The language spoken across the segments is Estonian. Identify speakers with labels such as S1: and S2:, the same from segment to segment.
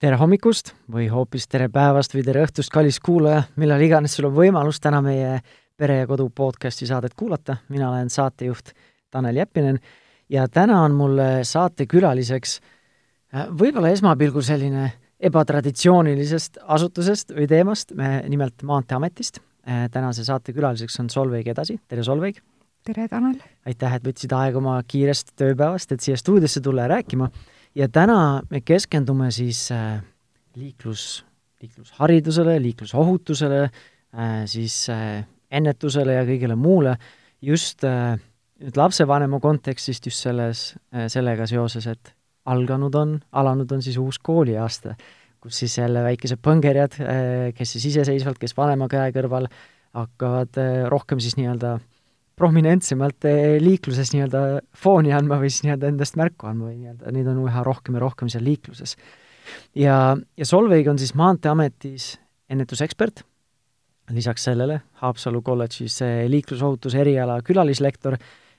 S1: tere hommikust või hoopis tere päevast või tere õhtust, kallis kuulaja, millal iganes sul on võimalus täna meie Pere ja Kodu podcasti saadet kuulata, mina olen saatejuht Tanel Jeppinen ja täna on mul saatekülaliseks äh, võib-olla esmapilgul selline ebatraditsioonilisest asutusest või teemast, nimelt Maanteeametist. Äh, tänase saate külaliseks on Solveig Edasi, tere Solveig!
S2: tere, Tanel!
S1: aitäh, et võtsid aega oma kiirest tööpäevast, et siia stuudiosse tulla ja rääkima ja täna me keskendume siis äh, liiklus, liiklusharidusele, liiklusohutusele äh,, siis äh, ennetusele ja kõigele muule. Just nüüd lapsevanema kontekstist just selles sellega seoses, et alganud on, alanud on siis uus kooliaasta, kus siis jälle väikesed põngerjad kes siis iseseisvalt, kes vanema käe kõrval, hakkavad rohkem siis nii-öelda äh, prominentsemalt eh, liikluses nii-öelda fooni andma või siis nii-öelda endast märku andma või nii-öelda, neid on üha rohkem ja rohkem seal liikluses. ja, ja Solveig on siis Maanteeametis ennetusekspert, lisaks sellele Haapsalu kolledžis liiklusohutuse eriala külalislektor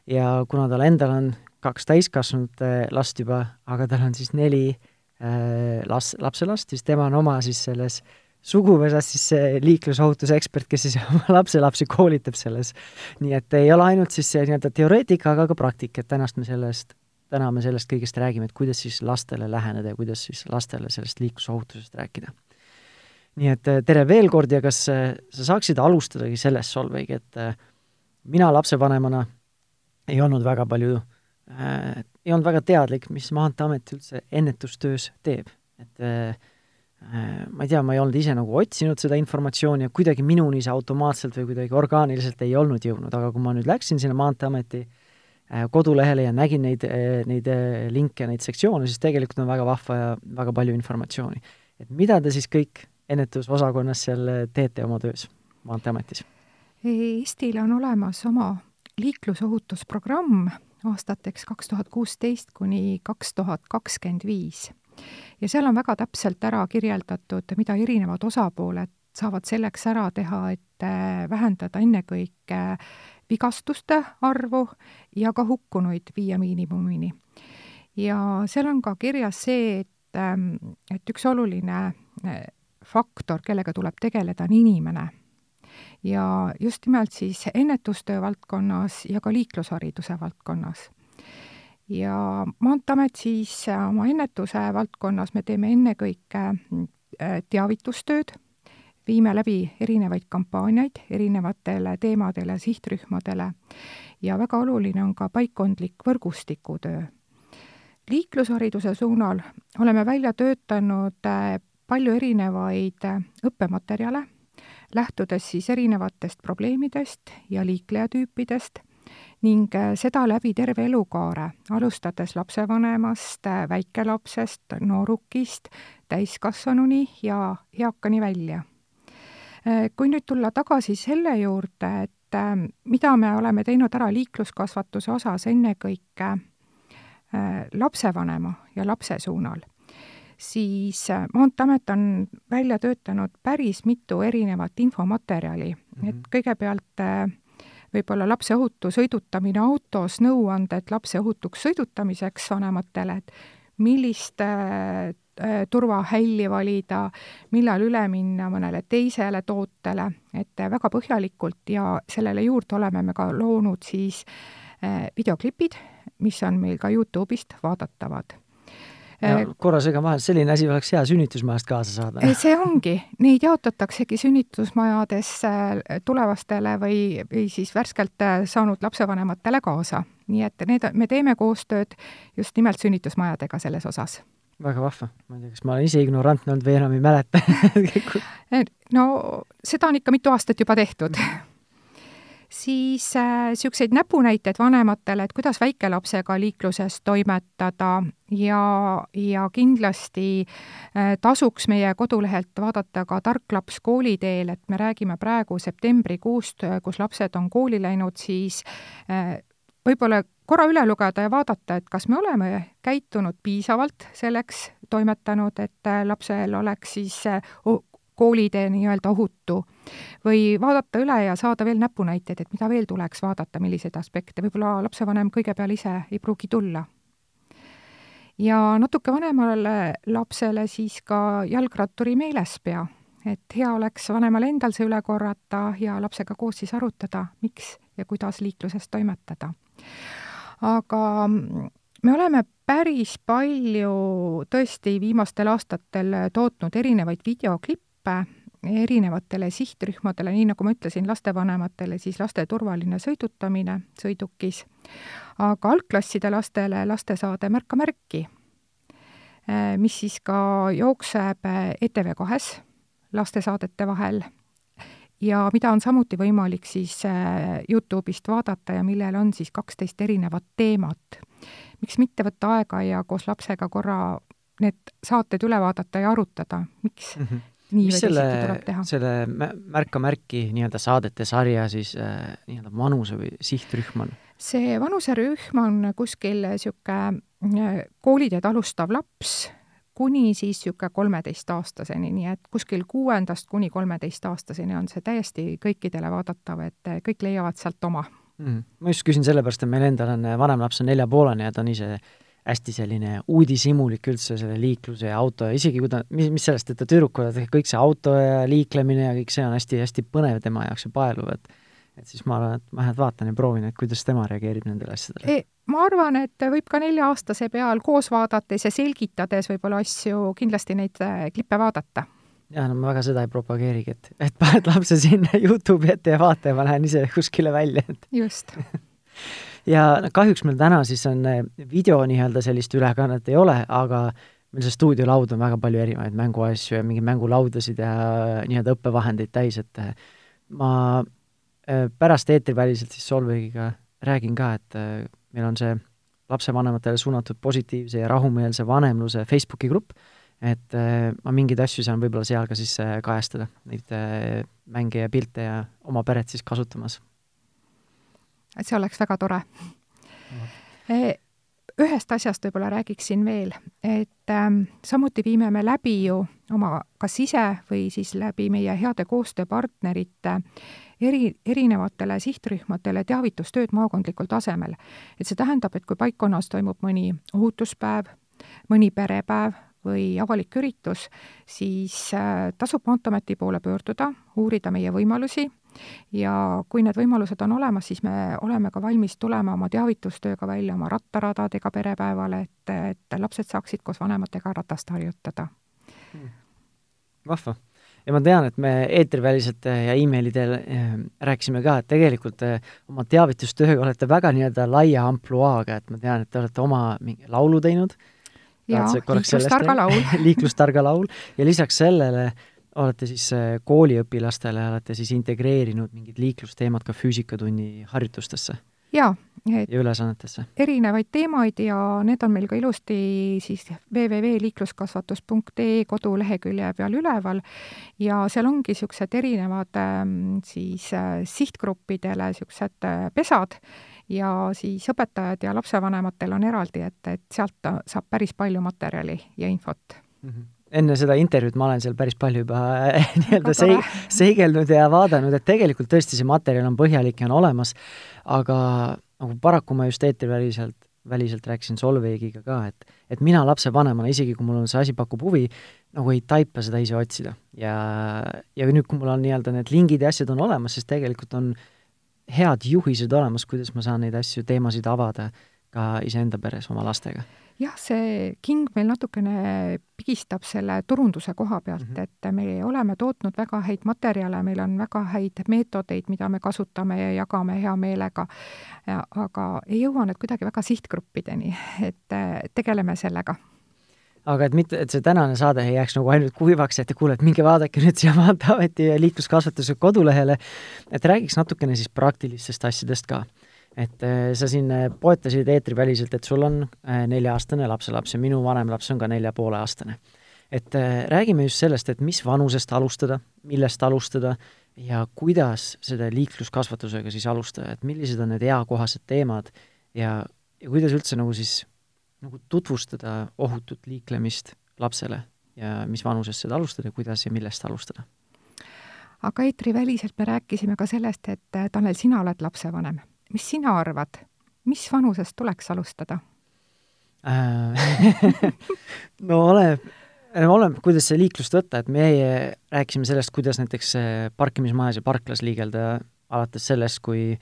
S1: ja kuna tal endal on kaks täiskasvanud eh, last juba, aga tal on siis neli äh, las-, lapselast, siis tema on oma siis selles äh, suguvõsas siis see liiklusohutuse ekspert, kes siis oma lapselapsi koolitab selles. nii et ei ole ainult siis see nii-öelda teoreetika, aga ka praktika, et tänast me sellest, täna me sellest kõigest räägime, et kuidas siis lastele läheneda ja kuidas siis lastele sellest liiklusohutusest rääkida. nii et eh, tere veel kord ja kas eh, sa saaksid alustadagi sellest, Solveig, et eh, mina lapsevanemana ei olnud väga palju äh,, ei olnud väga teadlik, mis Maanteeamet üldse ennetustöös teeb, et Äh, ma ei tea, ma ei olnud ise nagu otsinud seda informatsiooni ja kuidagi minuni see automaatselt või kuidagi orgaaniliselt ei olnud jõudnud, aga kui ma nüüd läksin sinna Maanteeameti äh, kodulehele ja nägin neid, äh, neid linke, neid sektsioone, siis tegelikult on väga vahva ja väga palju informatsiooni. et mida te siis kõik ennetusosakonnas seal teete oma töös Maanteeametis?
S2: Eestil on olemas oma liiklusohutusprogramm aastateks kaks tuhat kuusteist kuni kaks tuhat kakskümmend viis ja seal on väga täpselt ära kirjeldatud, mida erinevad osapooled saavad selleks ära teha, et äh, vähendada ennekõike vigastuste arvu ja ka hukkunuid viia miinimumini. ja seal on ka kirjas see, et, ähm, et üks oluline äh, faktor, kellega tuleb tegeleda, on inimene. ja just nimelt siis ennetustöö valdkonnas ja ka liiklushariduse valdkonnas ja Maanteeamet siis äh, oma ennetuse valdkonnas me teeme ennekõike äh, teavitustööd, viime läbi erinevaid kampaaniaid erinevatele teemadele, sihtrühmadele. Ja väga oluline on ka paikkondlik võrgustikutöö. liiklushariduse suunal oleme välja töötanud äh, palju erinevaid õppematerjale, lähtudes siis erinevatest probleemidest ja liiklejatüüpidest ning äh, seda läbi terve elukaare, alustades lapsevanemast, äh, väikelapsest, noorukist, täiskasvanuni ja eakani välja. Äh, kui nüüd tulla tagasi selle juurde, et mida me oleme teinud ära liikluskasvatuse osas ennekõike lapsevanema ja lapse suunal, siis Maanteeamet on välja töötanud päris mitu erinevat infomaterjali mm, -hmm. et kõigepealt võib-olla lapse ohutu sõidutamine autos, nõuanded lapse ohutuks sõidutamiseks vanematele, et millist äh, äh, turvahälli valida, millal üle minna mõnele teisele tootele, et väga põhjalikult ja sellele juurde oleme me ka loonud siis äh, videoklipid, mis on meil ka Youtube'ist vaadatavad
S1: korra segan vahele, selline asi oleks hea sünnitusmajast kaasa saada.
S2: Äh, see ongi, neid jaotataksegi sünnitusmajadesse tulevastele või, või siis värskelt äh, saanud lapsevanematele kaasa. nii et need, me teeme koostööd just nimelt sünnitusmajadega selles osas.
S1: Väga vahva, ma ei tea, kas ma olen ise ignorantne olnud või enam ei mäleta.
S2: No seda on ikka mitu aastat juba tehtud siis niisuguseid äh, näpunäiteid vanematele, et kuidas väikelapsega liikluses toimetada. Ja, ja kindlasti äh, tasuks meie kodulehelt vaadata ka Tark laps kooliteel, et me räägime praegu septembrikuust, kus lapsed on kooli läinud, siis äh, võib-olla korra üle lugeda ja vaadata, et kas me oleme käitunud piisavalt selleks, toimetanud, et äh, lapsel oleks siis äh, koolitee nii-öelda ohutu. või vaadata üle ja saada veel näpunäiteid, et mida veel tuleks vaadata, milliseid aspekte, võib-olla lapsevanem kõige peale ise ei pruugi tulla. ja natuke vanemale lapsele siis ka jalgratturi meelespea, et hea oleks vanemal endal see üle korrata ja lapsega koos siis arutada, miks ja kuidas liikluses toimetada. aga me oleme päris palju tõesti viimastel aastatel tootnud erinevaid videoklippe erinevatele sihtrühmadele, nii nagu ma ütlesin, lastevanematele siis laste turvaline sõidutamine sõidukis, aga algklasside lastele lastesaade Märka märki, mis siis ka jookseb ETV kahes lastesaadete vahel. Ja mida on samuti võimalik siis Youtube'ist vaadata ja millel on siis kaksteist erinevat teemat. Miks mitte võtta aega ja koos lapsega korra need saated üle vaadata ja arutada, miks? Mm -hmm.
S1: Mis selle, selle Märka märki nii-öelda saadete sarja siis äh, nii-öelda vanuse või sihtrühm on?
S2: see vanuserühm on kuskil niisugune äh, kooliteed alustav laps, kuni siis niisugune kolmeteistaastaseni, nii et kuskil kuuendast kuni kolmeteistaastaseni on see täiesti kõikidele vaadatav, et kõik leiavad sealt oma.
S1: Mm.. ma just küsin sellepärast, et meil endal on, vanem laps on neljapoolane ja ta on ise hästi selline uudishimulik üldse selle liikluse ja auto ja isegi kui ta, mis, mis sellest, et ta tüdruk, kõik see auto ja liiklemine ja kõik see on hästi-hästi põnev tema jaoks ja paeluv, et et siis ma arvan, et ma vähemalt vaatan ja proovin, et kuidas tema reageerib nendele asjadele
S2: e,. ma arvan, et võib ka nelja-aastase peal koos vaadates ja selgitades võib-olla asju, kindlasti neid äh, klippe vaadata
S1: jah, no ma väga seda ei propageerigi, et, et paned lapse sinna Youtube'i ette ja vaata ja ma lähen ise kuskile välja, et
S2: just
S1: ja kahjuks meil täna siis on eh, video nii-öelda sellist ülekannet ei ole, aga meil see stuudiolaud on väga palju erinevaid mänguasju ja mingeid mängulaudasid ja nii-öelda õppevahendeid täis, et eh, ma eh, pärast eetriväliselt siis Solveigiga räägin ka, et meil on see lapsevanematele suunatud positiivse ja rahumeelse vanemluse Facebooki grupp et ma mingeid asju saan võib-olla seal ka siis kajastada, neid mänge ja pilte ja oma peret siis kasutamas.
S2: Et see oleks väga tore mm.. Ühest asjast võib-olla räägiksin veel, et ähm, samuti viime me läbi ju oma kas ise või siis läbi meie heade koostööpartnerite eri, erinevatele sihtrühmadele teavitustööd maakondlikul tasemel. et see tähendab, et kui paikkonnas toimub mõni ohutuspäev, mõni perepäev või avalik üritus, siis äh, tasub Maanteeameti poole pöörduda, uurida meie võimalusi ja kui need võimalused on olemas, siis me oleme ka valmis tulema oma teavitustööga välja oma rattaradadega perepäevale, et, et lapsed saaksid koos vanematega ratast harjutada.
S1: Hmm.. vahva. ja ma tean, et me eetriväliselt ja emaili teel äh, rääkisime ka, et tegelikult äh, oma teavitustööga olete väga nii-öelda laia ampluaaga, et ma tean, et te olete oma mingi laulu teinud.
S2: Jaa, liiklustarga laul
S1: liiklustarga laul ja lisaks sellele olete siis äh, kooliõpilastele, olete siis integreerinud mingid liiklusteemad ka füüsikatunni harjutustesse?
S2: jaa.
S1: ja ülesannetesse?
S2: erinevaid teemaid ja need on meil ka ilusti siis www.liikluskasvatus.ee kodulehekülje peal üleval ja seal ongi niisugused erinevad ähm, siis äh, sihtgruppidele niisugused äh, pesad ja siis õpetajad ja lapsevanematel on eraldi, et, et sealt saab päris palju materjali ja infot mm.
S1: -hmm enne seda intervjuud ma olen seal päris palju juba nii-öelda sei-, seigelnud ja vaadanud, et tegelikult tõesti see materjal on põhjalik ja on olemas, aga nagu paraku ma just eetriväliselt, väliselt rääkisin Solveigiga ka, et et mina lapsevanemana, isegi kui mul on see asi pakub huvi, nagu ei taipa seda ise otsida. ja, ja nüüd, kui mul on nii-öelda need lingid ja asjad on olemas, siis tegelikult on head juhised olemas, kuidas ma saan neid asju, teemasid avada ka iseenda peres oma lastega?
S2: Jah, see king meil natukene pigistab selle turunduse koha pealt mm, -hmm. et me oleme tootnud väga häid materjale, meil on väga häid meetodeid, mida me kasutame ja jagame hea meelega, aga ei jõua need kuidagi väga sihtgruppideni, et tegeleme sellega
S1: aga et mitte, et see tänane saade ei jääks nagu ainult kuivaks, et kuule, et minge vaadake nüüd siia Maanteeameti liikluskasvatuse kodulehele, et räägiks natukene siis praktilistest asjadest ka. Et äh, sa siin äh, poetasid eetriväliselt, et sul on äh, nelja-aastane lapselaps ja minu vanem laps on ka nelja poole aastane. et räägime just sellest, et mis vanusest alustada, millest alustada ja kuidas selle liikluskasvatusega siis alustada, et millised on need eakohased teemad ja, ja kuidas üldse nagu siis nagu tutvustada ohutut liiklemist lapsele ja mis vanusest seda alustada, kuidas ja millest alustada?
S2: aga eetriväliselt me rääkisime ka sellest, et Tanel, sina oled lapsevanem. Mis sina arvad, mis vanusest tuleks alustada?
S1: no oleneb, oleneb, kuidas see liiklust võtta, et meie rääkisime sellest, kuidas näiteks parkimismajas ja parklas liigelda, alates sellest, kui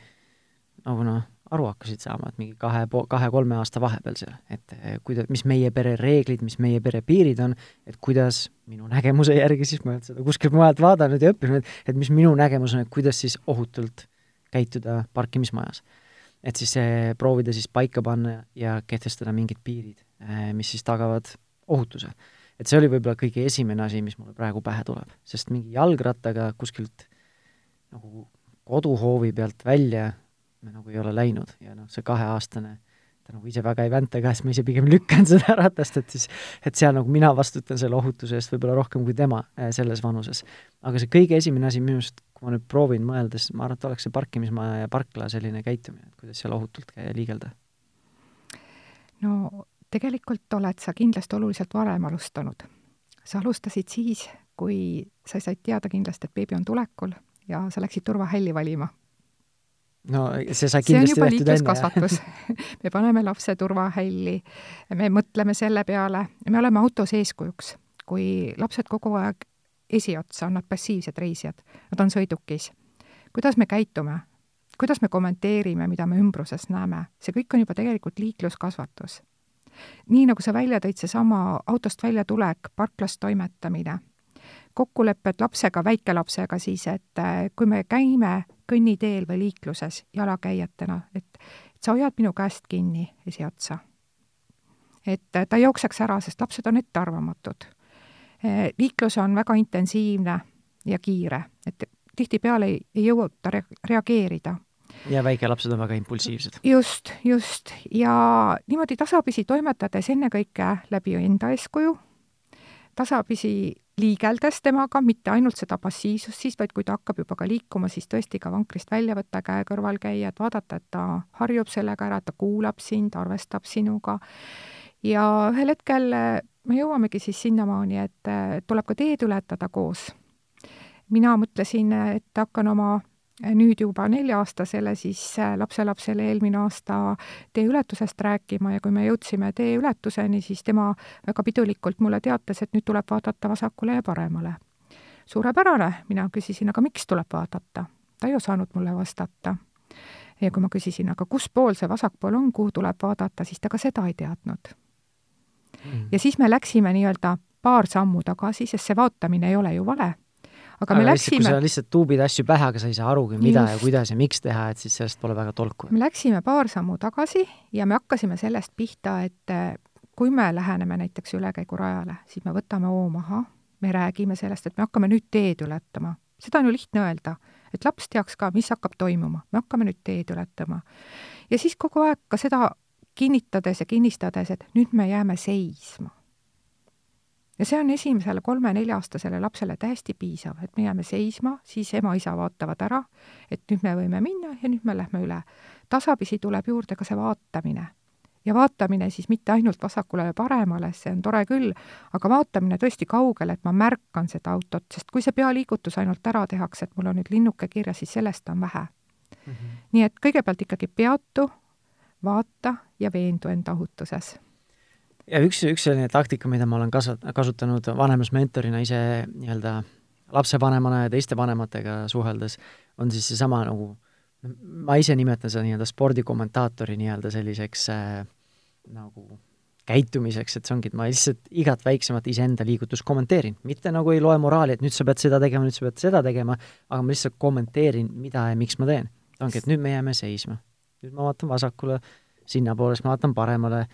S1: nagu noh, aru hakkasid saama, et mingi kahe, kahe-kolme aasta vahepeal seal, et eh, kuida-, mis meie pere reeglid, mis meie pere piirid on, et kuidas minu nägemuse järgi, siis ma olnud seda kuskilt mujalt vaadanud ja õppinud, et mis minu nägemus on, et kuidas siis ohutult käituda parkimismajas. et siis eh, proovida siis paika panna ja kehtestada mingid piirid, eh, mis siis tagavad ohutuse. et see oli võib-olla kõige esimene asi, mis mulle praegu pähe tuleb, sest mingi jalgrattaga kuskilt nagu koduhoovi pealt välja me nagu ei ole läinud ja noh, see kaheaastane, ta nagu ise väga ei vänta ka, siis ma ise pigem lükkan seda ratast, et siis, et seal nagu mina vastutan selle ohutuse eest võib-olla rohkem kui tema äh, selles vanuses. aga see kõige esimene asi minu arust, kui ma nüüd proovin mõelda, siis ma arvan, et oleks see parkimismaja ja parkla selline käitumine, et kuidas seal ohutult käia, liigelda.
S2: no tegelikult oled sa kindlasti oluliselt varem alustanud. sa alustasid siis, kui sa said teada kindlasti, et beebi on tulekul ja sa läksid turvahälli valima
S1: no see sai kindlasti
S2: tehtud enne. me paneme lapse turvahälli, me mõtleme selle peale, me oleme autos eeskujuks, kui lapsed kogu aeg esiotsa on nad passiivsed reisijad, nad on sõidukis. kuidas me käitume, kuidas me kommenteerime, mida me ümbruses näeme, see kõik on juba tegelikult liikluskasvatus. nii nagu sa välja tõid, seesama autost väljatulek, parklas toimetamine kokkulepped lapsega, väikelapsega siis, et äh, kui me käime kõnniteel või liikluses jalakäijatena, et, et sa hoiad minu käest kinni esiotsa. et ta jookseks ära, sest lapsed on ettearvamatud. Äh, liiklus on väga intensiivne ja kiire, et tihtipeale ei, ei jõuta re reageerida
S1: ja väikelapsed on väga impulsiivsed.
S2: just, just. ja niimoodi tasapisi toimetades ennekõike läbi enda eeskuju, tasapisi liigeldes temaga, mitte ainult seda passiivsust siis, vaid kui ta hakkab juba ka liikuma, siis tõesti ka vankrist välja võtta, käe kõrval käia, et vaadata, et ta harjub sellega ära, ta kuulab sind, arvestab sinuga. ja ühel hetkel me jõuamegi siis sinnamaani, et tuleb ka teed ületada koos. mina mõtlesin, et hakkan oma nüüd juba nelja-aastasele siis äh, lapselapsele eelmine aasta teeületusest rääkima ja kui me jõudsime teeületuseni, siis tema väga pidulikult mulle teatas, et nüüd tuleb vaadata vasakule ja paremale. suurepärane, mina küsisin, aga miks tuleb vaadata? ta ei osanud mulle vastata. ja kui ma küsisin, aga kus pool see vasakpool on, kuhu tuleb vaadata, siis ta ka seda ei teadnud mm.. ja siis me läksime nii-öelda paar sammu tagasi, sest see vaatamine ei ole ju vale
S1: aga me läksime kui sa lihtsalt tuubid asju pähe, aga sa ei saa arugi, mida Just. ja kuidas ja miks teha, et siis sellest pole väga tolku.
S2: me läksime paar sammu tagasi ja me hakkasime sellest pihta, et eh, kui me läheneme näiteks ülekäigurajale, siis me võtame hoo maha, me räägime sellest, et me hakkame nüüd teed ületama. seda on ju lihtne öelda, et laps teaks ka, mis hakkab toimuma, me hakkame nüüd teed ületama. ja siis kogu aeg ka seda kinnitades ja kinnistades, et nüüd me jääme seisma ja see on esimesele kolme-nelja-aastasele lapsele täiesti piisav, et me jääme seisma, siis ema-isa vaatavad ära, et nüüd me võime minna ja nüüd me lähme üle. tasapisi tuleb juurde ka see vaatamine. ja vaatamine siis mitte ainult vasakule ja paremale, see on tore küll, aga vaatamine tõesti kaugele, et ma märkan seda autot, sest kui see pealiigutus ainult ära tehakse, et mul on nüüd linnuke kirjas, siis sellest on vähe mm. -hmm. nii et kõigepealt ikkagi peatu, vaata ja veendu enda ohutuses
S1: ja üks, üks selline taktika, mida ma olen kasvat-, kasutanud vanemas mentorina ise nii-öelda lapsevanemana ja teiste vanematega suheldes, on siis seesama nagu, ma ise nimetan seda nii-öelda spordikommentaatori nii-öelda selliseks äh, nagu käitumiseks, et see ongi, et ma lihtsalt igat väiksemat iseenda liigutust kommenteerin, mitte nagu ei loe moraali, et nüüd sa pead seda tegema, nüüd sa pead seda tegema, aga ma lihtsalt kommenteerin, mida ja miks ma teen. ongi, et nüüd me jääme seisma. nüüd ma vaatan vasakule, sinnapoole, siis ma vaatan paremale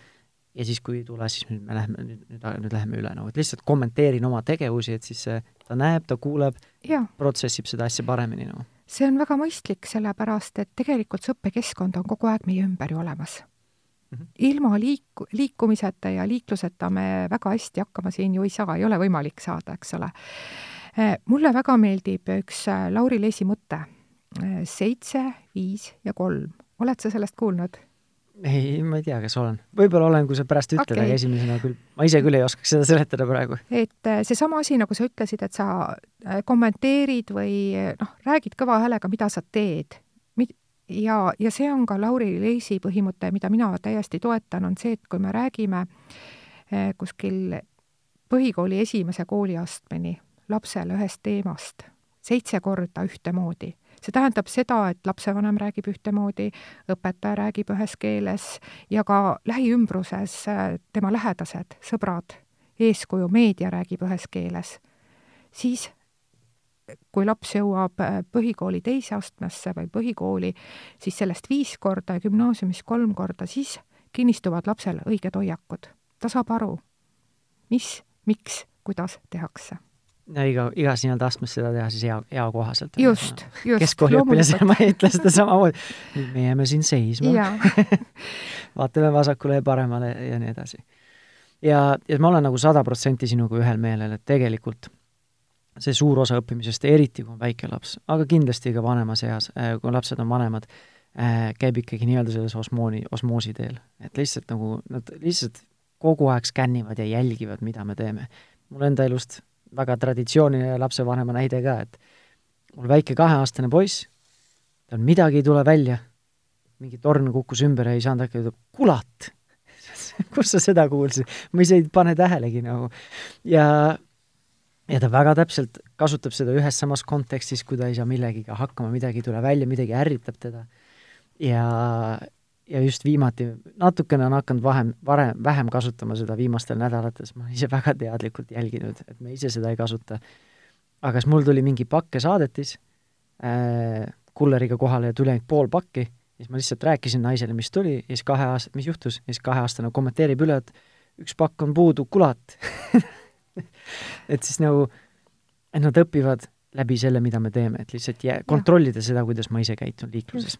S1: ja siis, kui ei tule, siis me läheme, nüüd, nüüd, läheme üle, nagu et lihtsalt kommenteerin oma tegevusi, et siis ta näeb, ta kuuleb, protsessib seda asja paremini nagu.
S2: see on väga mõistlik, sellepärast et tegelikult see õppekeskkond on kogu aeg meie ümber ju olemas mm. -hmm. ilma liik-, liikumiseta ja liikluseta me väga hästi hakkama siin ju ei saa, ei ole võimalik saada, eks ole. Eh, mulle väga meeldib üks eh, Lauri Leesi mõte, eh, seitse, viis ja kolm. oled sa sellest kuulnud?
S1: Ei, ma ei tea, kas olen. võib-olla olen, kui sa pärast ütled okay., aga esimesena küll, ma ise küll ei oskaks seda seletada praegu.
S2: et äh, seesama asi, nagu sa ütlesid, et sa äh, kommenteerid või noh, räägid kõva häälega, mida sa teed. ja, ja see on ka Lauri Leisi põhimõte, mida mina täiesti toetan, on see, et kui me räägime eh, kuskil põhikooli esimese kooliastmeni lapsele ühest teemast seitse korda ühtemoodi, see tähendab seda, et lapsevanem räägib ühtemoodi, õpetaja räägib ühes keeles ja ka lähiümbruses eh, tema lähedased, sõbrad, eeskuju, meedia räägib ühes keeles, siis kui laps jõuab äh, põhikooli teise astmesse või põhikooli, siis sellest viis korda ja gümnaasiumis kolm korda, siis kinnistuvad lapsel õiged hoiakud. ta saab aru, mis, miks, kuidas tehakse
S1: no iga, igas nii-öelda astmes seda teha siis ea, eakohaselt.
S2: just, just.
S1: keskkooliõpilasena ma ei ütle seda samamoodi. nüüd me jääme siin seisma vaatame vasakule ja paremale ja nii edasi. ja, ja ma olen nagu sada protsenti sinuga ühel meelel, et tegelikult see suur osa õppimisest, eriti kui on väike laps, aga kindlasti ka vanemas eas, äh, kui lapsed on vanemad, äh, käib ikkagi nii-öelda selles osmooni, osmoosi teel. et lihtsalt nagu nad lihtsalt kogu aeg skännivad ja jälgivad, mida me teeme. mul enda elust väga traditsiooniline lapsevanema näide ka, et mul väike kaheaastane poiss, tal midagi ei tule välja, mingi torn kukkus ümber ja ei saanud äkki, ütleb kulat kus sa seda kuulsid? ma ise ei pane tähelegi nagu. ja ja ta väga täpselt kasutab seda ühes samas kontekstis, kui ta ei saa millegiga hakkama, midagi ei tule välja, midagi ärritab teda. ja, ja just viimati, natukene on hakanud vahem, varem, vähem kasutama seda viimastel nädalates, ma olen ise väga teadlikult jälginud, et me ise seda ei kasuta. aga siis mul tuli mingi pakkesaadetis äh, kulleriga kohale ja tuli ainult pool pakki, siis ma lihtsalt rääkisin naisele, mis tuli, ja siis kahe aast-, mis juhtus, ja siis kaheaastane kommenteerib üle, et üks pakk on puudu, kulat et siis nagu, et nad õpivad läbi selle, mida me teeme, et lihtsalt jää, kontrollida seda, kuidas ma ise käitun liikluses.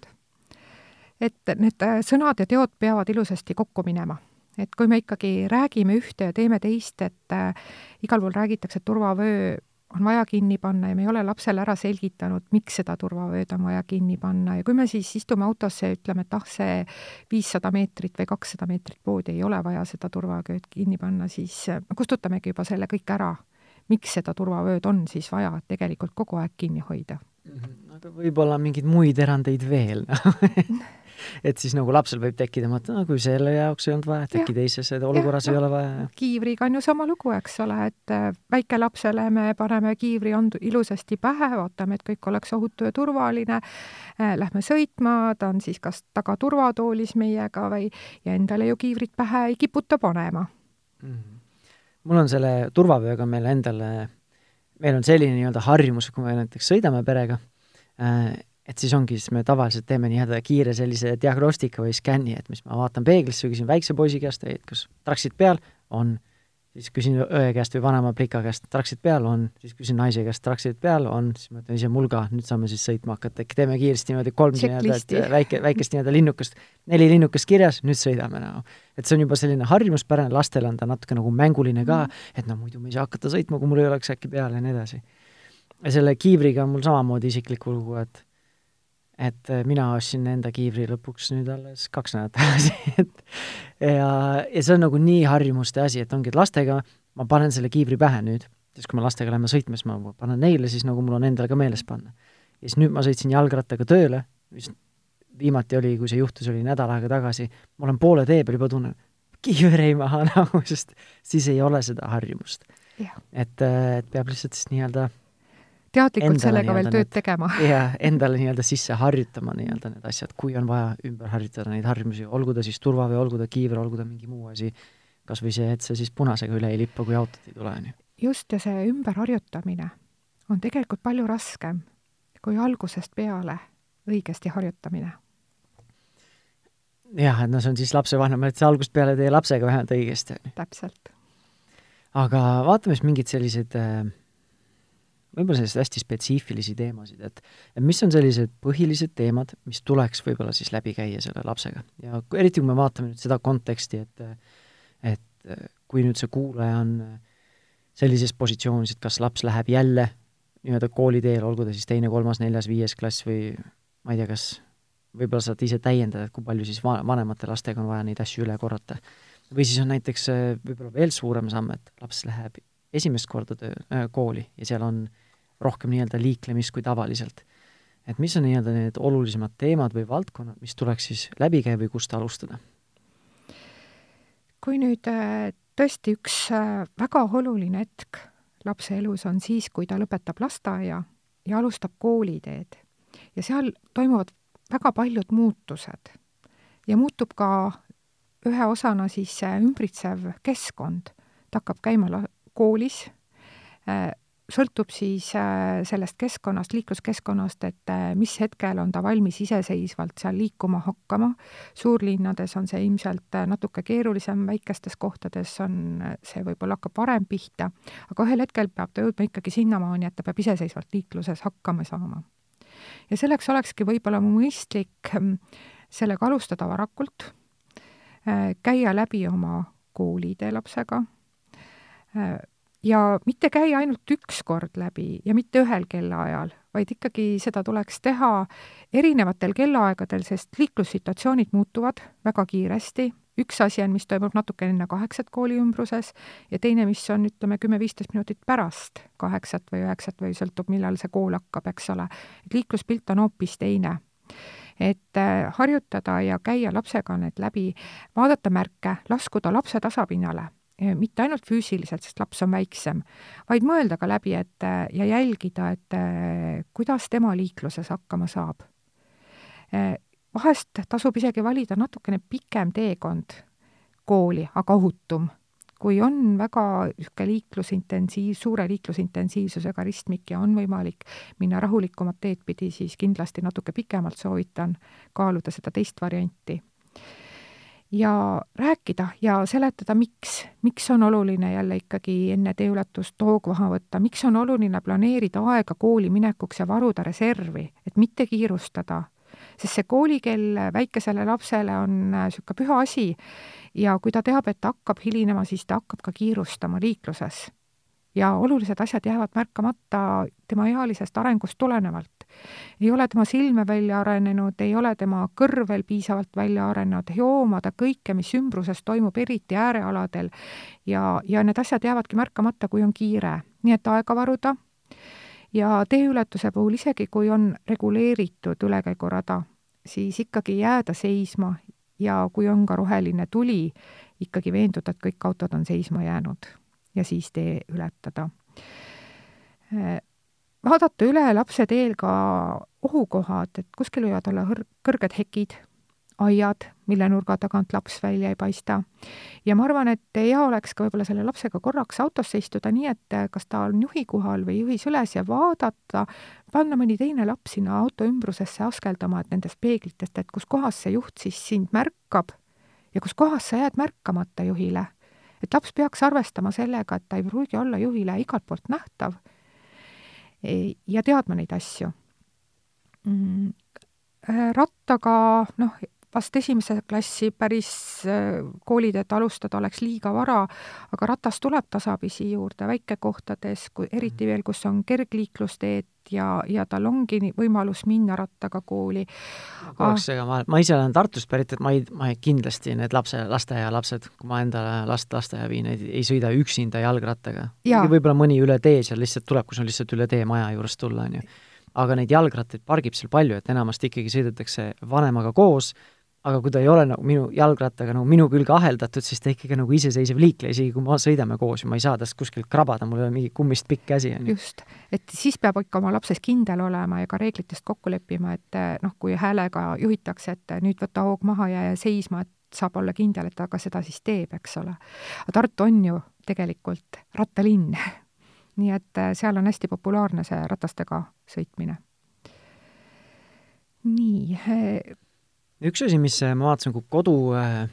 S2: Et need äh, sõnad ja teod peavad ilusasti kokku minema. et kui me ikkagi räägime ühte ja teeme teist, et äh, igal pool räägitakse, et turvavöö on vaja kinni panna ja me ei ole lapsele ära selgitanud, miks seda turvavööd on vaja kinni panna ja kui me siis istume autosse ja ütleme, et ah, see viissada meetrit või kakssada meetrit poodi ei ole vaja seda turvavööd kinni panna, siis me kustutamegi juba selle kõik ära. miks seda turvavööd on siis vaja tegelikult kogu aeg kinni hoida?
S1: Mhm. aga võib-olla mingeid muid erandeid veel et siis nagu lapsel võib tekkida mõte, no kui selle jaoks ei olnud vaja, et äkki teises olukorras ja, ei ole vaja.
S2: kiivriga on ju sama lugu, eks ole, et äh, väikelapsele me paneme kiivri on ilusasti pähe, vaatame, et kõik oleks ohutu ja turvaline, äh, lähme sõitma, ta on siis kas taga turvatoolis meiega või, ja endale ju kiivrit pähe ei kiputa panema mm. -hmm.
S1: mul on selle turvavööga meil endale, meil on selline nii-öelda harjumus, kui me näiteks sõidame perega äh,, et siis ongi, siis me tavaliselt teeme nii-öelda kiire sellise diagnostika või skänni, et mis ma vaatan peeglisse, küsin väikse poisi käest, et kas traksid peal, on, siis küsin õe käest või vanema plika käest, traksid peal, on, siis küsin naise käest, traksid peal, on, siis ma ütlen ise mul ka, nüüd saame siis sõitma hakata, teeme kiiresti niimoodi kolm nii-öelda, et väike, väikest nii-öelda linnukest, neli linnukest kirjas, nüüd sõidame nagu. et see on juba selline harjumuspärane, lastel on ta natuke nagu mänguline ka mm., et no muidu me ei saa hakata sõitma, kui mul ei oleks äkki peal ja nii edasi. ja selle kiivriga on mul samamoodi isiklik lugu, et et äh, mina ostsin enda kiivri lõpuks nüüd alles kaks nädalat tagasi et ja, ja see on nagu nii harjumuste asi, et ongi, et lastega ma panen selle kiivri pähe nüüd, siis kui me lastega lähme sõitma, siis ma panen neile siis nagu mul on endal ka meeles panna. ja siis nüüd ma sõitsin jalgrattaga tööle, mis viimati oli, kui see juhtus, oli nädal aega tagasi, ma olen poole tee peal juba tunnen, kiiver jäi maha nagu, sest siis ei ole seda harjumust. et, äh, et peab lihtsalt siis nii-öelda
S2: teadlikult sellega veel tööd need, tegema.
S1: jaa, endale nii-öelda sisse harjutama nii-öelda need asjad, kui on vaja ümber harjutada neid harjumusi, olgu ta siis turvavöö, olgu ta kiiver, olgu ta mingi muu asi, kas või see, et sa siis punasega üle ei lippa, kui autot ei tule, on ju.
S2: just, ja see ümberharjutamine on tegelikult palju raskem kui algusest peale õigesti harjutamine.
S1: jah, et no see on siis lapsevanemal, et sa algusest peale tee lapsega vähemalt õigesti.
S2: täpselt.
S1: aga vaatame siis mingeid selliseid äh, võib-olla selliseid hästi spetsiifilisi teemasid, et et mis on sellised põhilised teemad, mis tuleks võib-olla siis läbi käia selle lapsega ja eriti, kui me vaatame nüüd seda konteksti, et et kui nüüd see kuulaja on sellises positsioonis, et kas laps läheb jälle nii-öelda kooliteel, olgu ta siis teine, kolmas, neljas, viies klass või ma ei tea, kas võib-olla saad ise täiendada, et kui palju siis va-, vanemate lastega on vaja neid asju üle korrata. või siis on näiteks võib-olla veel suurem samm, et laps läheb esimest korda töö kooli ja seal on äh, rohkem nii-öelda liiklemist kui tavaliselt. et mis on nii-öelda need olulisemad teemad või valdkonnad, mis tuleks siis läbi käia või kust alustada?
S2: kui nüüd äh, tõesti üks äh, väga oluline hetk lapse elus on siis, kui ta lõpetab lasteaia ja alustab kooliteed. ja seal toimuvad väga paljud muutused ja muutub ka ühe osana siis ümbritsev keskkond. ta hakkab käima koolis, äh, sõltub siis äh, sellest keskkonnast, liikluskeskkonnast, et äh, mis hetkel on ta valmis iseseisvalt seal liikuma hakkama. suurlinnades on see ilmselt äh, natuke keerulisem, väikestes kohtades on see võib-olla hakkab varem pihta, aga ühel hetkel peab ta jõudma ikkagi sinnamaani, et ta peab iseseisvalt liikluses hakkama saama. ja selleks olekski võib-olla mõistlik mm, sellega alustada varakult, käia läbi oma koolitee lapsega ja mitte käia ainult üks kord läbi ja mitte ühel kellaajal, vaid ikkagi seda tuleks teha erinevatel kellaaegadel, sest liiklussituatsioonid muutuvad väga kiiresti, üks asi on, mis toimub natuke enne kaheksat kooli ümbruses ja teine, mis on, ütleme, kümme-viisteist minutit pärast kaheksat või üheksat või sõltub, millal see kool hakkab, eks ole. et liikluspilt on hoopis teine. Et äh, harjutada ja käia lapsega need läbi, vaadata märke, laskuda lapse tasapinnale mitte ainult füüsiliselt, sest laps on väiksem, vaid mõelda ka läbi, et ja jälgida, et kuidas tema liikluses hakkama saab. vahest tasub isegi valida natukene pikem teekond kooli, aga ohutum. kui on väga niisugune liiklusintensiiv, suure liiklusintensiivsusega ristmik ja on võimalik minna rahulikumat teed pidi, siis kindlasti natuke pikemalt soovitan kaaluda seda teist varianti ja rääkida ja seletada, miks, miks on oluline jälle ikkagi enne teeületust hoog maha võtta, miks on oluline planeerida aega kooli minekuks ja varuda reservi, et mitte kiirustada. sest see koolikell väikesele lapsele on niisugune äh, püha asi ja kui ta teab, et ta hakkab hilinema, siis ta hakkab ka kiirustama liikluses ja olulised asjad jäävad märkamata tema ealisest arengust tulenevalt. ei ole tema silme välja arenenud, ei ole tema kõrv veel piisavalt välja arenenud, ei hoomada kõike, mis ümbruses toimub, eriti äärealadel, ja, ja need asjad jäävadki märkamata, kui on kiire. nii et aega varuda ja teeületuse puhul, isegi kui on reguleeritud ülekäigurada, siis ikkagi jääda seisma ja kui on ka roheline tuli, ikkagi veenduda, et kõik autod on seisma jäänud ja siis tee ületada. vaadata üle lapse teel ka ohukohad, et kuskil võivad olla kõrged hekid, aiad, mille nurga tagant laps välja ei paista. ja ma arvan, et hea oleks ka võib-olla selle lapsega korraks autosse istuda nii, et kas ta on juhi kohal või juhis üles ja vaadata, panna mõni teine laps sinna auto ümbrusesse askeldama, et nendest peeglitest, et kus kohas see juht siis sind märkab ja kus kohas sa jääd märkamata juhile et laps peaks arvestama sellega, et ta ei pruugi olla juhile igalt poolt nähtav e, ja teadma neid asju. Mm, äh, rattaga, noh, vast esimese klassi päris äh, kooliteed alustada oleks liiga vara, aga ratas tuleb tasapisi juurde väikekohtades, kui eriti veel, kus on kergliiklusteed ja, ja tal ongi võimalus minna rattaga kooli.
S1: korraks segama vahele, ma ise olen Tartust pärit, et ma ei, ma ei, kindlasti need lapse, lasteaialapsed, kui ma enda last lasteaia viin, ei, sõida üksinda jalgrattaga. võib-olla mõni üle tee seal lihtsalt tuleb, kus on lihtsalt üle tee maja juurest tulla, on ju. aga neid jalgrattaid pargib seal palju, et enamasti ikkagi sõidetakse vanemaga koos, aga kui ta ei ole nagu minu jalgrattaga nagu minu külge aheldatud, siis ta ikkagi nagu iseseisev liikleja, isegi kui me sõidame koos ma ei saa tast kuskilt krabada, mul ei ole mingi kummist pikk käsi, on
S2: ju. just, et siis peab ikka oma lapses kindel olema ja ka reeglitest kokku leppima, et noh, kui häälega juhitakse, et nüüd võta hoog maha ja jää seisma, et saab olla kindel, et ta ka seda siis teeb, eks ole. aga Tartu on ju tegelikult rattalinn nii et seal on hästi populaarne see ratastega sõitmine. nii,
S1: üks asi, mis äh, ma vaatasin, kui kodu, äh,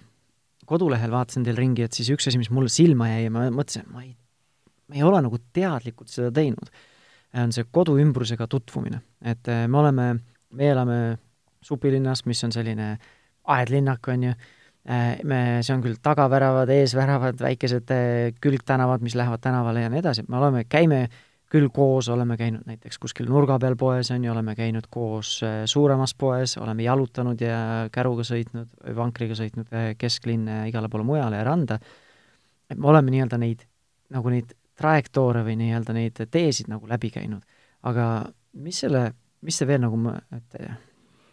S1: kodulehel vaatasin teil ringi, et siis üks asi, mis mulle silma jäi ja ma mõtlesin, ma ei, ma ei ole nagu teadlikult seda teinud, on see kodu ümbrusega tutvumine. et äh, me oleme, me elame supilinnas, mis on selline aedlinnak, on ju, me, see on küll tagaväravad, eesväravad, väikesed külgtänavad, mis lähevad tänavale ja nii edasi, me oleme, käime äh, küll koos oleme käinud näiteks kuskil nurga peal poes, on ju, oleme käinud koos äh, suuremas poes, oleme jalutanud ja käruga sõitnud, vankriga sõitnud äh, kesklinna ja igale poole mujale ja randa, et me oleme nii-öelda neid, nagu neid trajektoore või nii-öelda neid teesid nagu läbi käinud. aga mis selle mis te veel nagu, et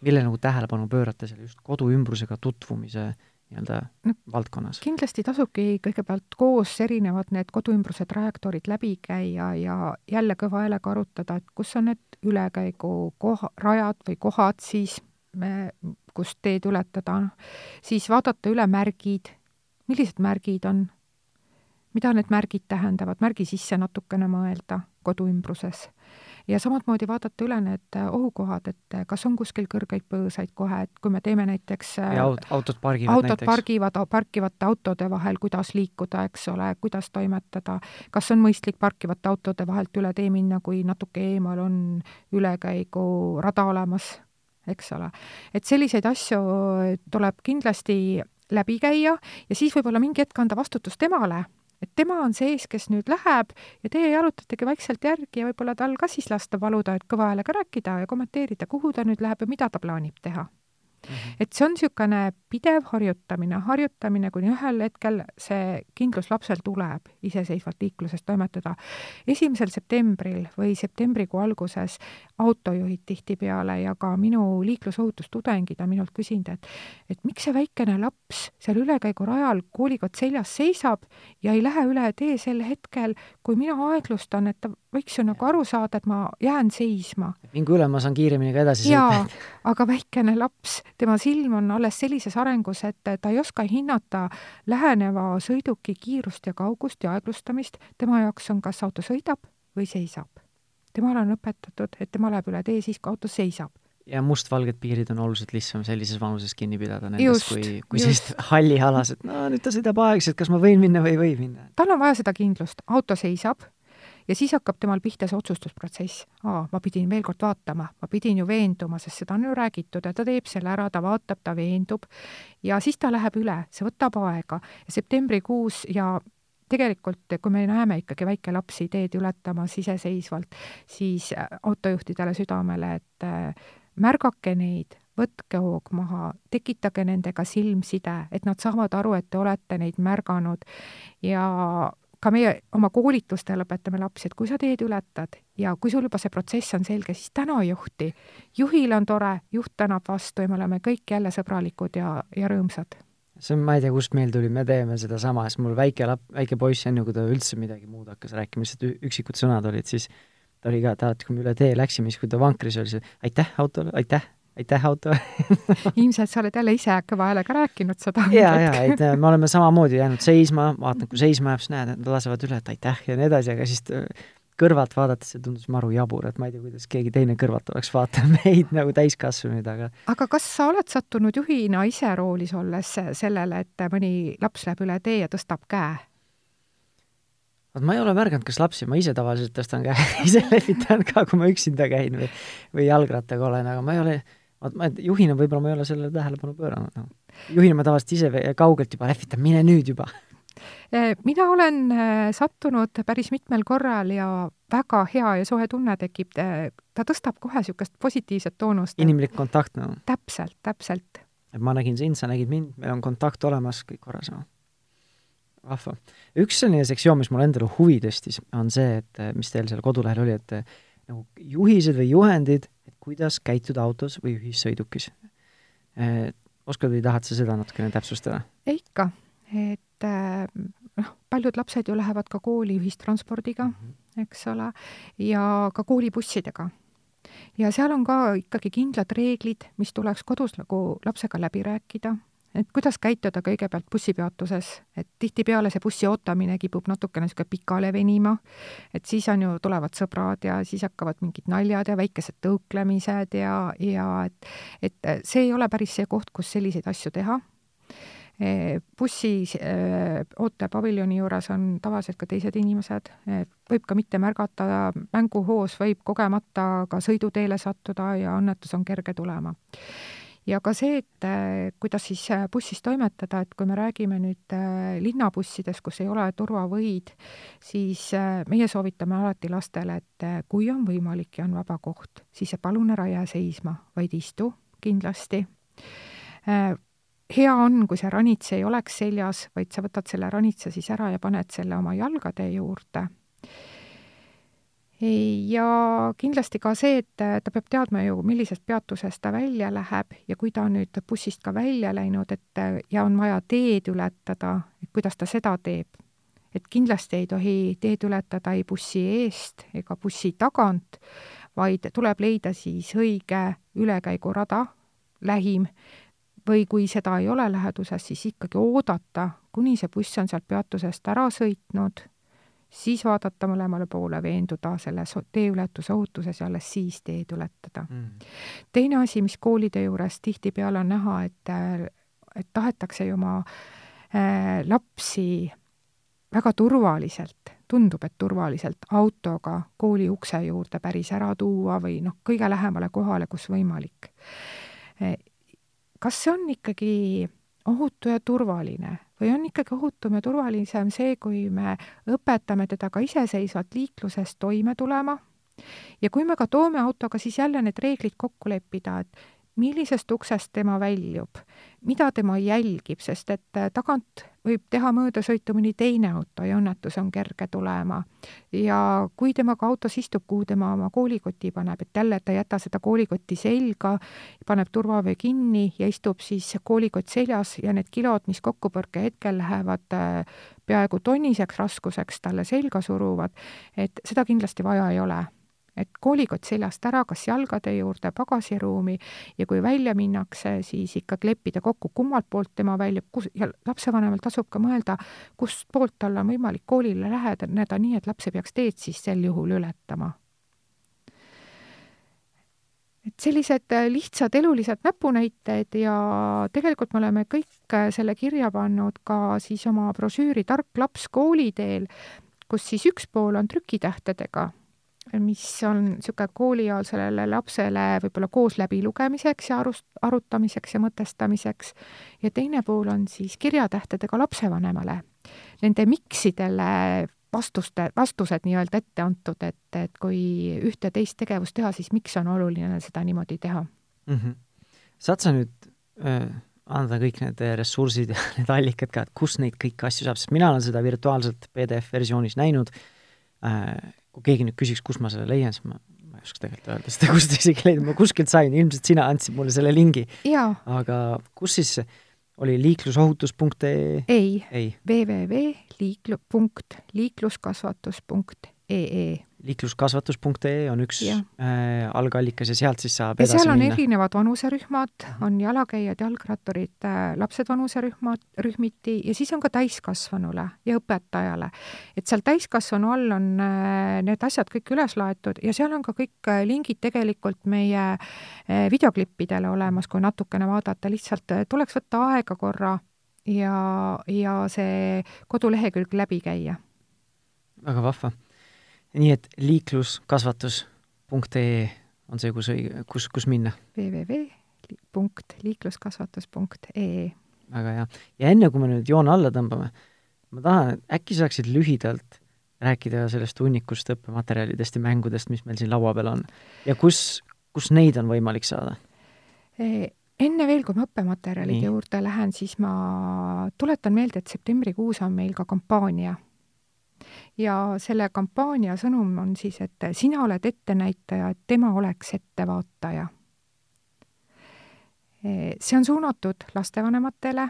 S1: mille nagu tähelepanu pöörate selle just kodu ümbrusega tutvumise nii-öelda no, valdkonnas?
S2: kindlasti tasubki kõigepealt koos erinevad need koduümbruse trajektoorid läbi käia ja jälle kõva häälega arutada, et kus on need ülekäigu koha, rajad või kohad siis, me, kust teed ületada, siis vaadata üle märgid, millised märgid on, mida need märgid tähendavad, märgi sisse natukene mõelda kodu ümbruses ja samamoodi vaadata üle need äh, ohukohad, et äh, kas on kuskil kõrgeid põõsaid kohe, et kui me teeme näiteks
S1: äh, ja aut-, autod pargivad
S2: autod
S1: näiteks.
S2: pargivad parkivate autode vahel, kuidas liikuda, eks ole, kuidas toimetada, kas on mõistlik parkivate autode vahelt üle tee minna, kui natuke eemal on ülekäigurada olemas, eks ole. et selliseid asju tuleb kindlasti läbi käia ja siis võib-olla mingi hetk anda vastutus temale et tema on see ees, kes nüüd läheb ja teie jalutategi vaikselt järgi ja võib-olla tal ka siis lasta paluda, et kõva häälega rääkida ja kommenteerida, kuhu ta nüüd läheb ja mida ta plaanib teha. Et see on niisugune pidev harjutamine, harjutamine, kuni ühel hetkel see kindlus lapsel tuleb iseseisvalt liikluses toimetada. esimesel septembril või septembrikuu alguses autojuhid tihtipeale ja ka minu liiklusohutustudengid on minult küsinud, et et miks see väikene laps seal ülekäigurajal koolikott seljas seisab ja ei lähe üle tee sel hetkel, kui mina aeglustan, et ta võiks ju nagu aru saada, et ma jään seisma.
S1: mingu üle, ma saan kiiremini ka edasi
S2: sõita. aga väikene laps tema silm on alles sellises arengus, et ta ei oska hinnata läheneva sõiduki kiirust ja kaugust ja aeglustamist, tema jaoks on, kas auto sõidab või seisab. temale on õpetatud, et tema läheb üle tee siis, kui auto seisab.
S1: Ja mustvalged piirid on oluliselt lihtsam sellises vanuses kinni pidada nendest, kui, kui sellist halli alas, et no nüüd ta sõidab aeglaselt, kas ma võin minna või ei või minna?
S2: tal on vaja seda kindlust, auto seisab, ja siis hakkab temal pihta see otsustusprotsess. aa, ma pidin veel kord vaatama, ma pidin ju veenduma, sest seda on ju räägitud ja ta teeb selle ära, ta vaatab, ta veendub ja siis ta läheb üle, see võtab aega. septembrikuus ja tegelikult, kui me näeme ikkagi väikelapsi teed ületamas iseseisvalt, siis äh, autojuhtidele südamele, et äh, märgake neid, võtke hoog maha, tekitage nendega silmside, et nad saavad aru, et te olete neid märganud ja ka meie oma koolitustel õpetame lapsi, et kui sa teed ületad ja kui sul juba see protsess on selge, siis täna juhti. juhil on tore, juht tänab vastu ja me oleme kõik jälle sõbralikud ja, ja rõõmsad.
S1: see on, ma ei tea, kust meil tuli, me teeme sedasama, sest mul väike lap-, väike poiss, enne kui ta üldse midagi muud hakkas rääkima, lihtsalt üksikud sõnad olid, siis ta oli ka, alati, kui me üle tee läksime, siis kui ta vankris oli, siis aitäh autole, aitäh, aitäh, auto
S2: ilmselt sa oled jälle ise kõva häälega rääkinud seda.
S1: ja, ja, et me oleme samamoodi jäänud seisma, vaatan, kui seisma jääb, siis näed, et nad lasevad üle, et aitäh ja nii edasi, aga siis kõrvalt vaadates see tundus maru jabur, et ma ei tea, kuidas keegi teine kõrvalt oleks vaadanud meid nagu täiskasvanuid, aga
S2: aga kas sa oled sattunud juhina ise roolis olles sellele, et mõni laps läheb üle tee ja tõstab käe?
S1: vot ma ei ole märganud, kas lapsi, ma ise tavaliselt tõstan käe ise lehvitan ka, kui ma üksinda käin või, või jalgrattaga olen, aga ma ei ole vot ma juhina võib-olla ma ei ole sellele tähelepanu pööranud no.. juhina ma tavaliselt ise kaugelt juba lehvitan, mine nüüd juba.
S2: Eh, mina olen eh, sattunud päris mitmel korral ja väga hea ja soe tunne tekib, eh, ta tõstab kohe niisugust positiivset toonust.
S1: inimlik kontakt, no.
S2: täpselt, täpselt.
S1: et ma nägin sind, sa nägid mind, meil on kontakt olemas, kõik korras, noh. vahva. üks selline sektsioon, mis mulle endale huvi tõstis, on see, et mis teil seal kodulehel oli, et nagu juhised või juhendid kuidas käituda autos või ühissõidukis. oskad või tahad sa seda natukene täpsustada?
S2: ikka, et äh, noh, paljud lapsed ju lähevad ka kooli ühistranspordiga mm, -hmm. eks ole, ja ka koolibussidega. ja seal on ka ikkagi kindlad reeglid, mis tuleks kodus nagu lapsega läbi rääkida et kuidas käituda kõigepealt bussipeatuses, et tihtipeale see bussi ootamine kipub natukene niisugune pikale venima, et siis on ju, tulevad sõbrad ja siis hakkavad mingid naljad ja väikesed tõuklemised ja, ja et, et see ei ole päris see koht, kus selliseid asju teha. E, bussi e, ootepaviljoni juures on tavaliselt ka teised inimesed, võib ka mitte märgata, mänguhoos võib kogemata ka sõiduteele sattuda ja õnnetus on kerge tulema ja ka see, et äh, kuidas siis äh, bussis toimetada, et kui me räägime nüüd äh, linnabussidest, kus ei ole turvavõid, siis meie soovitame alati lastele, et kui on võimalik ja on vaba koht, siis palun ära jää seisma, vaid istu kindlasti. hea on, kui see ranits ei oleks seljas, vaid sa võtad selle ranitsa siis ära ja paned selle oma jalgade juurde ja kindlasti ka see, et ta peab teadma ju, millisest peatusest ta välja läheb ja kui ta on nüüd bussist ka välja läinud, et ja on vaja teed ületada, et kuidas ta seda teeb. et kindlasti ei tohi teed ületada ei bussi eest ega bussi tagant, vaid tuleb leida siis õige ülekäigurada, lähim, või kui seda ei ole läheduses, siis ikkagi oodata, kuni see buss on sealt peatusest ära sõitnud siis vaadata mõlemale poole, veenduda selles teeületuse ohutuses ja alles siis teed ületada. Mm.. teine asi, mis koolide juures tihtipeale on näha, et, et tahetakse ju oma äh, lapsi väga turvaliselt, tundub, et turvaliselt autoga kooli ukse juurde päris ära tuua või noh, kõige lähemale kohale, kus võimalik. Kas see on ikkagi ohutu ja turvaline või on ikkagi ohutum ja turvalisem see, kui me õpetame teda ka iseseisvalt liikluses toime tulema? Ja kui me ka toome autoga, siis jälle need reeglid kokku leppida, et millisest uksest tema väljub, mida tema jälgib, sest et äh, tagant võib teha möödasõitu mõni teine auto ja õnnetus on kerge tulema. ja kui temaga autos istub, kuhu tema oma koolikoti paneb, et jälle, et ta ei jäta seda koolikotti selga, paneb turvavöö kinni ja istub siis koolikott seljas ja need kilod, mis kokkupõrke hetkel lähevad äh, peaaegu tonniseks raskuseks talle selga suruvad, et seda kindlasti vaja ei ole et koolikott seljast ära, kas jalgade juurde, pagasiruumi ja kui välja minnakse, siis ikkagi leppida kokku, kummalt poolt tema väljub, kus, ja lapsevanemal tasub ka mõelda, kust poolt tal on võimalik koolile läheneda nii, et laps ei peaks teed siis sel juhul ületama. et sellised äh, lihtsad elulised näpunäited ja tegelikult me oleme kõik äh, selle kirja pannud ka siis oma brošüüri Tark laps kooliteel, kus siis üks pool on trükitähtedega mis on niisugune kooliealisele lapsele võib-olla koos läbilugemiseks ja arust-, arutamiseks ja mõtestamiseks, ja teine pool on siis kirjatähtedega lapsevanemale. Nende miksidele vastuste, vastused nii-öelda ette antud, et, et kui ühte teist tegevust teha, siis miks on oluline seda niimoodi teha mm.
S1: -hmm. saad sa nüüd äh, anda kõik need ressursid ja need allikad ka, et kus neid kõiki asju saab, sest mina olen seda virtuaalselt PDF-versioonis näinud äh,, kui keegi nüüd küsiks, kus ma selle leian, siis ma, ma ei oska tegelikult öelda seda, kust isegi leida, ma kuskilt sain, ilmselt sina andsid mulle selle lingi. aga kus siis oli liiklusohutus.ee?
S2: ei, ei., www.liiklu-, punkt, liikluskasvatus.ee
S1: liikluskasvatus.ee on üks ja. äh, algallikas ja sealt siis saab ja edasi
S2: seal on
S1: minna.
S2: erinevad vanuserühmad, on jalakäijad, jalgratturid äh,, lapsed vanuserühmad, rühmiti ja siis on ka täiskasvanule ja õpetajale. et seal täiskasvanu all on äh, need asjad kõik üles laetud ja seal on ka kõik äh, lingid tegelikult meie äh, videoklippidele olemas, kui natukene vaadata, lihtsalt äh, tuleks võtta aega korra ja, ja see kodulehekülg läbi käia.
S1: väga vahva nii et liikluskasvatus.ee on see, kus kus, kus minna?
S2: www.liikluskasvatus.ee
S1: väga hea. ja enne, kui me nüüd joone alla tõmbame, ma tahan, et äkki saaksid lühidalt rääkida sellest hunnikust õppematerjalidest ja mängudest, mis meil siin laua peal on ja kus, kus neid on võimalik saada?
S2: E, enne veel, kui ma õppematerjalide Nii. juurde lähen, siis ma tuletan meelde, et septembrikuus on meil ka kampaania ja selle kampaania sõnum on siis, et sina oled ettenäitaja, et tema oleks ettevaataja. see on suunatud lastevanematele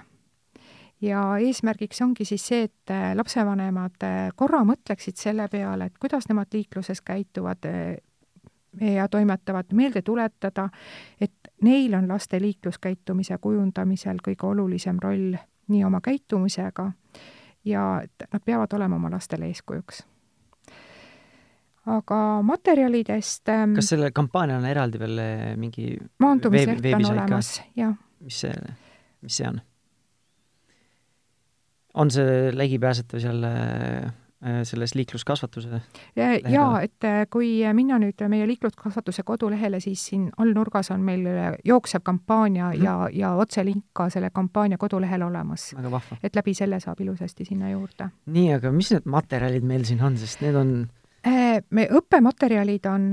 S2: ja eesmärgiks ongi siis see, et lapsevanemad korra mõtleksid selle peale, et kuidas nemad liikluses käituvad ja toimetavad, meelde tuletada, et neil on laste liikluskäitumise kujundamisel kõige olulisem roll nii oma käitumisega ja nad peavad olema oma lastele eeskujuks. aga materjalidest
S1: ähm, kas sellel kampaanial on eraldi veel äh, mingi
S2: maandumisleht on olemas, jah.
S1: mis see, mis see on? on see ligipääsetav seal Äh, selles liikluskasvatuse
S2: jaa, et äh, kui minna nüüd meie liikluskasvatuse kodulehele, siis siin all nurgas on meil äh, jooksev kampaania mm. ja, ja otselink ka selle kampaania kodulehel olemas. et läbi selle saab ilusasti sinna juurde.
S1: nii, aga mis need materjalid meil siin on, sest need on
S2: me õppematerjalid on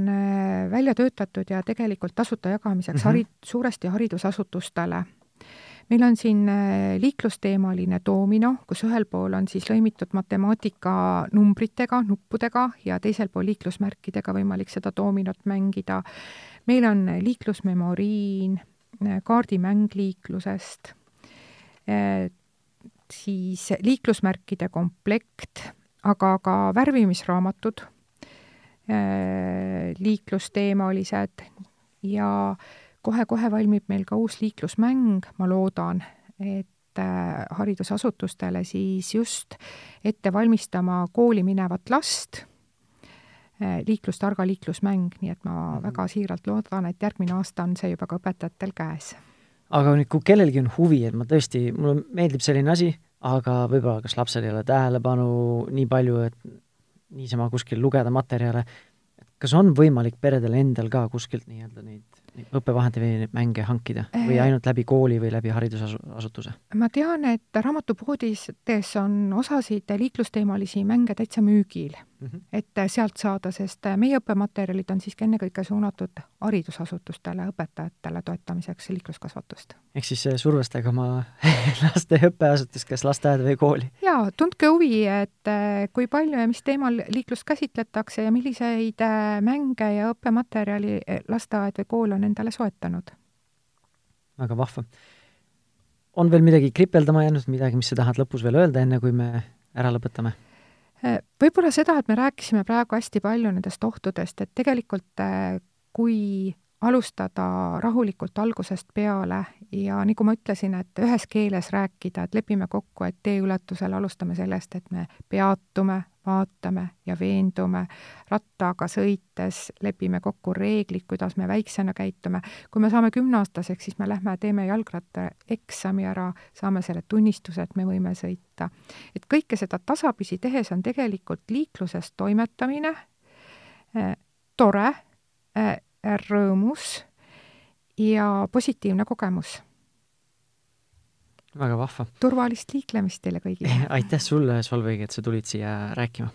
S2: välja töötatud ja tegelikult tasuta jagamiseks mm -hmm. harid-, suuresti haridusasutustele meil on siin liiklusteemaline doomino, kus ühel pool on siis lõimitud matemaatika numbritega, nuppudega ja teisel pool liiklusmärkidega võimalik seda doominot mängida. meil on liiklusmemoriin, kaardimäng liiklusest, siis liiklusmärkide komplekt, aga ka värvimisraamatud, liiklusteemalised ja kohe-kohe valmib meil ka uus liiklusmäng, ma loodan, et äh, haridusasutustele siis just ette valmistama kooli minevat last, äh, liiklustarga liiklusmäng, nii et ma mm -hmm. väga siiralt loodan, et järgmine aasta on see juba ka õpetajatel käes.
S1: aga nüüd, kui kellelgi on huvi, et ma tõesti, mulle meeldib selline asi, aga võib-olla kas lapsel ei ole tähelepanu nii palju, et niisama kuskil lugeda materjale, kas on võimalik peredel endal ka kuskilt nii-öelda neid õppevahendi või mänge hankida või äh. ainult läbi kooli või läbi haridusasutuse?
S2: ma tean, et raamatupoodides on osasid liiklusteemalisi mänge täitsa müügil mm, -hmm. et sealt saada, sest meie õppematerjalid on siiski ennekõike suunatud haridusasutustele, õpetajatele toetamiseks liikluskasvatust.
S1: ehk siis survestage oma laste õppeasutust, kas lasteaeda või kooli?
S2: jaa, tundke huvi, et kui palju ja mis teemal liiklust käsitletakse ja milliseid mänge ja õppematerjali lasteaed või kool on endale soetanud.
S1: väga vahva. on veel midagi kripeldama jäänud, midagi, mis sa tahad lõpus veel öelda, enne kui me ära lõpetame?
S2: Äh, võib-olla seda, et me rääkisime praegu hästi palju nendest ohtudest, et tegelikult äh, kui alustada rahulikult algusest peale ja nagu ma ütlesin, et ühes keeles rääkida, et lepime kokku, et teeületusel alustame sellest, et me peatume, vaatame ja veendume, rattaga sõites lepime kokku reeglid, kuidas me väiksena käitume. kui me saame kümneaastaseks, siis me lähme teeme jalgrattaeksami ära, saame selle tunnistuse, et me võime sõita. et kõike seda tasapisi tehes on tegelikult liikluses toimetamine äh, tore äh,, rõõmus ja positiivne kogemus.
S1: Väga vahva.
S2: turvalist liiklemist teile kõigile
S1: aitäh sulle, Solveig, et sa tulid siia rääkima.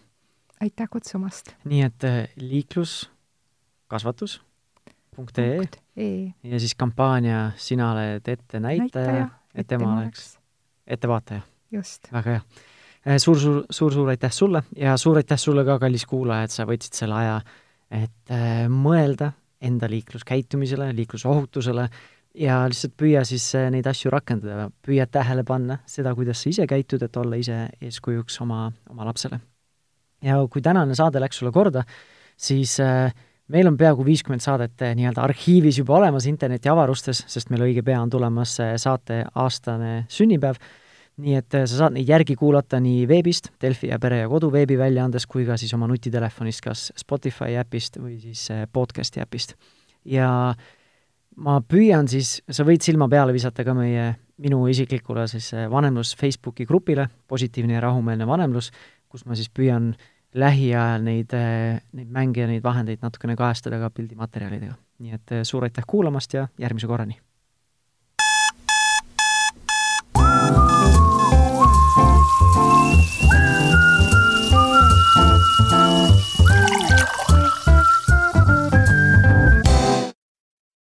S2: aitäh kutsumast.
S1: nii et äh, liikluskasvatus.ee
S2: e.
S1: ja siis kampaania Sina oled ettenäitaja, et tema oleks ettevaataja.
S2: just.
S1: väga hea suur-suur, suur-suur aitäh sulle ja suur aitäh sulle ka, kallis kuulaja, et sa võtsid selle aja, et äh, mõelda enda liikluskäitumisele, liiklusohutusele ja lihtsalt püüa siis äh, neid asju rakendada, püüa tähele panna seda, kuidas sa ise käitud, et olla ise eeskujuks oma, oma lapsele. ja kui tänane saade läks sulle korda, siis äh, meil on peaaegu viiskümmend saadet äh, nii-öelda arhiivis juba olemas internetiavarustes, sest meil õige pea on tulemas saate aastane sünnipäev nii et äh, sa saad neid järgi kuulata nii veebist, Delfi ja Pere ja Kodu veebiväljaandes, kui ka siis oma nutitelefonist, kas Spotify äpist või siis äh, podcasti äpist. ja ma püüan siis, sa võid silma peale visata ka meie, minu isiklikule siis äh, vanemlus Facebooki grupile, positiivne ja rahumeelne vanemlus, kus ma siis püüan lähiajal neid, neid mänge ja neid vahendeid natukene kajastada ka pildimaterjalidega. nii et suur aitäh kuulamast ja järgmise korrani!